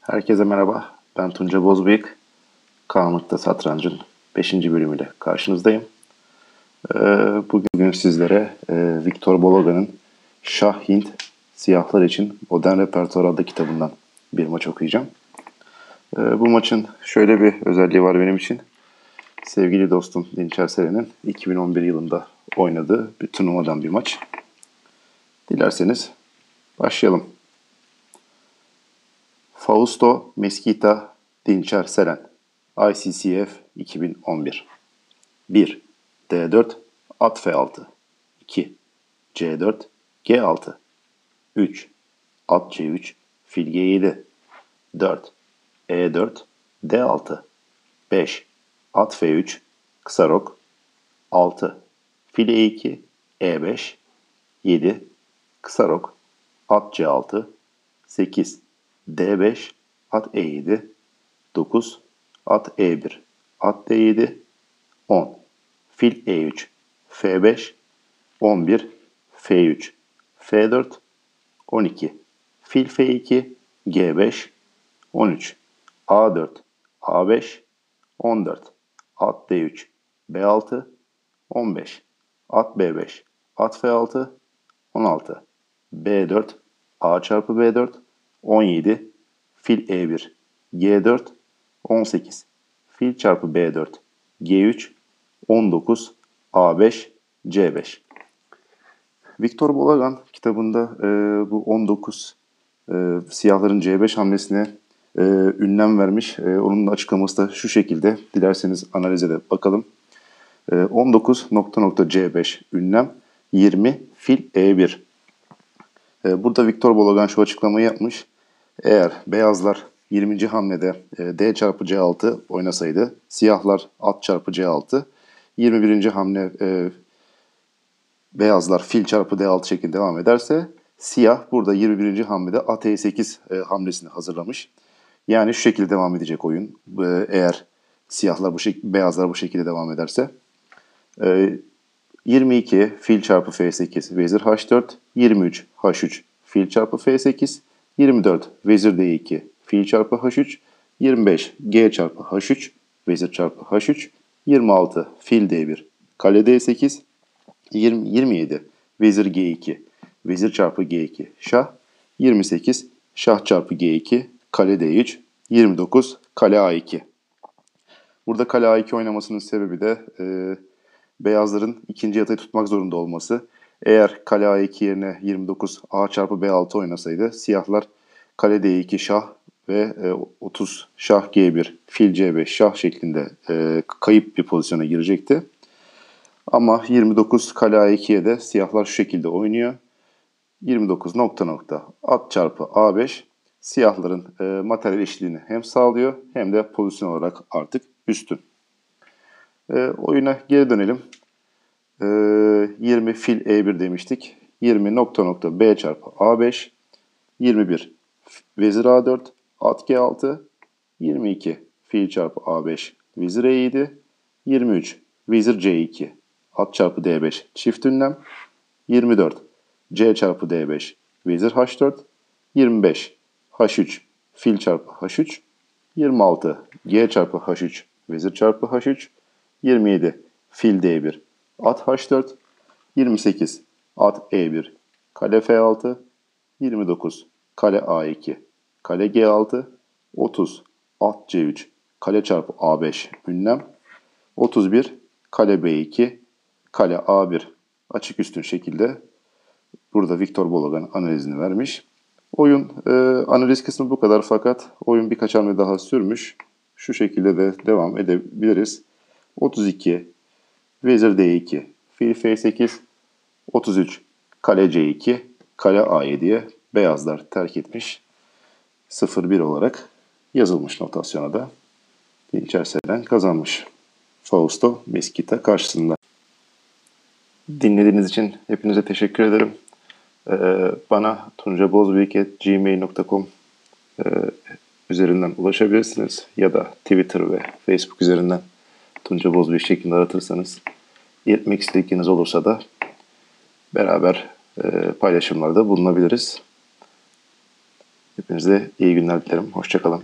Herkese merhaba. Ben Tunca Bozbıyık. Karanlıkta Satrancın 5. bölümüyle karşınızdayım. Ee, bugün sizlere e, Viktor Bologa'nın Şah Hint Siyahlar için Modern Repertuar adlı kitabından bir maç okuyacağım. Ee, bu maçın şöyle bir özelliği var benim için. Sevgili dostum Dinçer Seren'in 2011 yılında oynadığı bir turnuvadan bir maç. Dilerseniz başlayalım. Fausto Mesquita Dinçer Seren ICCF 2011 1. D4 At F6 2. C4 G6 3. At C3 Fil G7 4. E4 D6 5. At F3 Kısa rok 6. Fil E2 E5 7. Kısa rok At C6 8. D5 at E7 9 at E1 at D7 10 fil E3 F5 11 F3 F4 12 fil F2 G5 13 A4 A5 14 at D3 B6 15 at B5 at F6 16 B4 A çarpı B4 17 fil E1 G4 18 fil çarpı B4 G3 19 A5 C5 Viktor Bolagan kitabında e, bu 19 e, siyahların C5 hamlesine e, ünlem vermiş. E, onun açıklaması da şu şekilde. Dilerseniz analize de bakalım. E, 19 nokta nokta C5 ünlem 20 fil E1 e, burada Viktor Bologan şu açıklamayı yapmış. Eğer beyazlar 20. hamlede e, D çarpı C6 oynasaydı, siyahlar at çarpı C6, 21. hamle e, beyazlar fil çarpı D6 şeklinde devam ederse, siyah burada 21. hamlede at E8 e, hamlesini hazırlamış. Yani şu şekilde devam edecek oyun. Eğer siyahlar bu şekilde, beyazlar bu şekilde devam ederse. E, 22 fil çarpı F8 vezir H4, 23 H3 fil çarpı F8, 24 vezir D2 fil çarpı H3, 25 G çarpı H3 vezir çarpı H3, 26 fil D1 kale D8, 20, 27 vezir G2 vezir çarpı G2 şah, 28 şah çarpı G2 kale D3, 29 kale A2. Burada kale A2 oynamasının sebebi de e, beyazların ikinci yatayı tutmak zorunda olması. Eğer kale A2 yerine 29 A çarpı B6 oynasaydı siyahlar kale D2 şah ve 30 e, şah G1 fil C5 şah şeklinde e, kayıp bir pozisyona girecekti. Ama 29 kale A2'ye de siyahlar şu şekilde oynuyor. 29 nokta nokta at çarpı A5 siyahların e, materyal eşliğini hem sağlıyor hem de pozisyon olarak artık üstün. E, oyuna geri dönelim. E, 20 fil E1 demiştik. 20 nokta nokta B çarpı A5. 21 vezir A4 at G6. 22 fil çarpı A5 vezir E7. 23 vezir C2 at çarpı D5 çift ünlem. 24 C çarpı D5 vezir H4. 25 H3 fil çarpı H3. 26 G çarpı H3 vezir çarpı H3. 27 fil D1 at H4 28 at E1 kale F6 29 kale A2 kale G6 30 at C3 kale çarpı A5 ünlem 31 kale B2 kale A1 açık üstün şekilde burada Viktor Bologan analizini vermiş. Oyun e, analiz kısmı bu kadar fakat oyun birkaç hamle daha sürmüş. Şu şekilde de devam edebiliriz. 32 vezir D2 fil F8 33 kale C2 kale A7'ye beyazlar terk etmiş. 0-1 olarak yazılmış notasyona da. Dinçer kazanmış. Fausto Mesquita karşısında. Dinlediğiniz için hepinize teşekkür ederim. Ee, bana tuncabozbeyik.gmail.com e, üzerinden ulaşabilirsiniz. Ya da Twitter ve Facebook üzerinden Tunca Bozbeyik şeklinde aratırsanız iletmek istediğiniz olursa da beraber e, paylaşımlarda bulunabiliriz. Hepinize iyi günler dilerim. Hoşçakalın.